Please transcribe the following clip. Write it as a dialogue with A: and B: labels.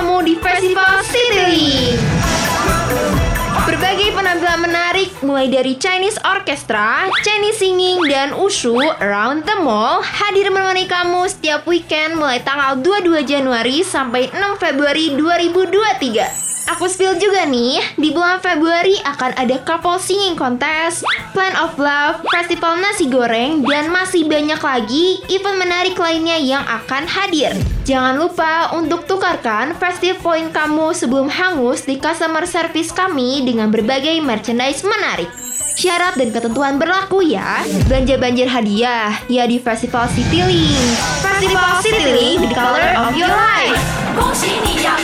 A: kamu di Festival City. Berbagai penampilan menarik mulai dari Chinese Orchestra, Chinese Singing, dan Ushu Around the Mall hadir menemani kamu setiap weekend mulai tanggal 22 Januari sampai 6 Februari 2023. Aku spill juga nih, di bulan Februari akan ada couple singing contest, Plan of Love, festival nasi goreng, dan masih banyak lagi event menarik lainnya yang akan hadir. Jangan lupa untuk tukarkan festive point kamu sebelum hangus di customer service kami dengan berbagai merchandise menarik. Syarat dan ketentuan berlaku ya. Belanja banjir hadiah ya di Festival Citylink. Festival Citylink, the color of your life.
B: 恭喜你呀，